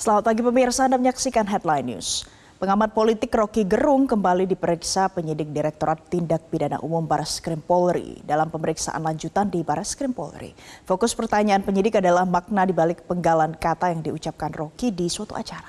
Selamat pagi pemirsa, Anda menyaksikan Headline News. Pengamat politik Rocky Gerung kembali diperiksa penyidik Direktorat Tindak Pidana Umum Baris Krim Polri dalam pemeriksaan lanjutan di Baris Krim Polri. Fokus pertanyaan penyidik adalah makna dibalik penggalan kata yang diucapkan Rocky di suatu acara.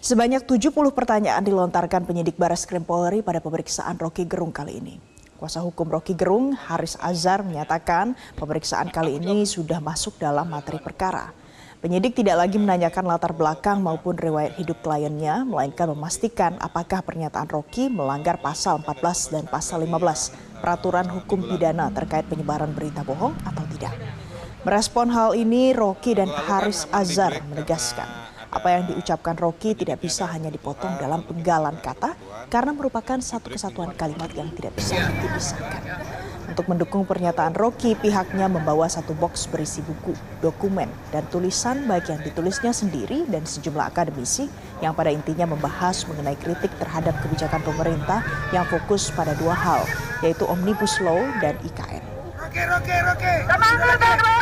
Sebanyak 70 pertanyaan dilontarkan penyidik Baris Krim Polri pada pemeriksaan Rocky Gerung kali ini. Kuasa hukum Rocky Gerung, Haris Azhar menyatakan pemeriksaan kali ini sudah masuk dalam materi perkara. Penyidik tidak lagi menanyakan latar belakang maupun riwayat hidup kliennya, melainkan memastikan apakah pernyataan Rocky melanggar pasal 14 dan pasal 15 peraturan hukum pidana terkait penyebaran berita bohong atau tidak. Merespon hal ini, Rocky dan Haris Azhar menegaskan apa yang diucapkan Rocky tidak bisa hanya dipotong dalam penggalan kata karena merupakan satu kesatuan kalimat yang tidak bisa dipisahkan. Untuk mendukung pernyataan Rocky, pihaknya membawa satu box berisi buku, dokumen, dan tulisan baik yang ditulisnya sendiri dan sejumlah akademisi yang pada intinya membahas mengenai kritik terhadap kebijakan pemerintah yang fokus pada dua hal, yaitu Omnibus Law dan IKN. Rocky, Rocky, Rocky. Semangat, Rocky.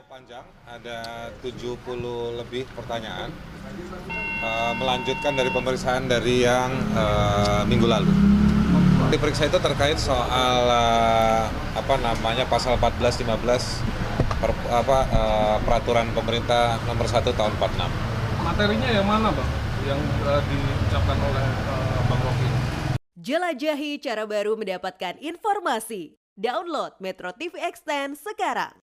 panjang ada 70 lebih pertanyaan Eh, melanjutkan dari pemeriksaan dari yang eh, minggu lalu. Diperiksa itu terkait soal eh, apa namanya pasal 14 15 per, apa eh, peraturan pemerintah nomor 1 tahun 46. materinya yang mana bang yang uh, diucapkan oleh uh, bang Rocky Jelajahi cara baru mendapatkan informasi. Download Metro TV Extend sekarang.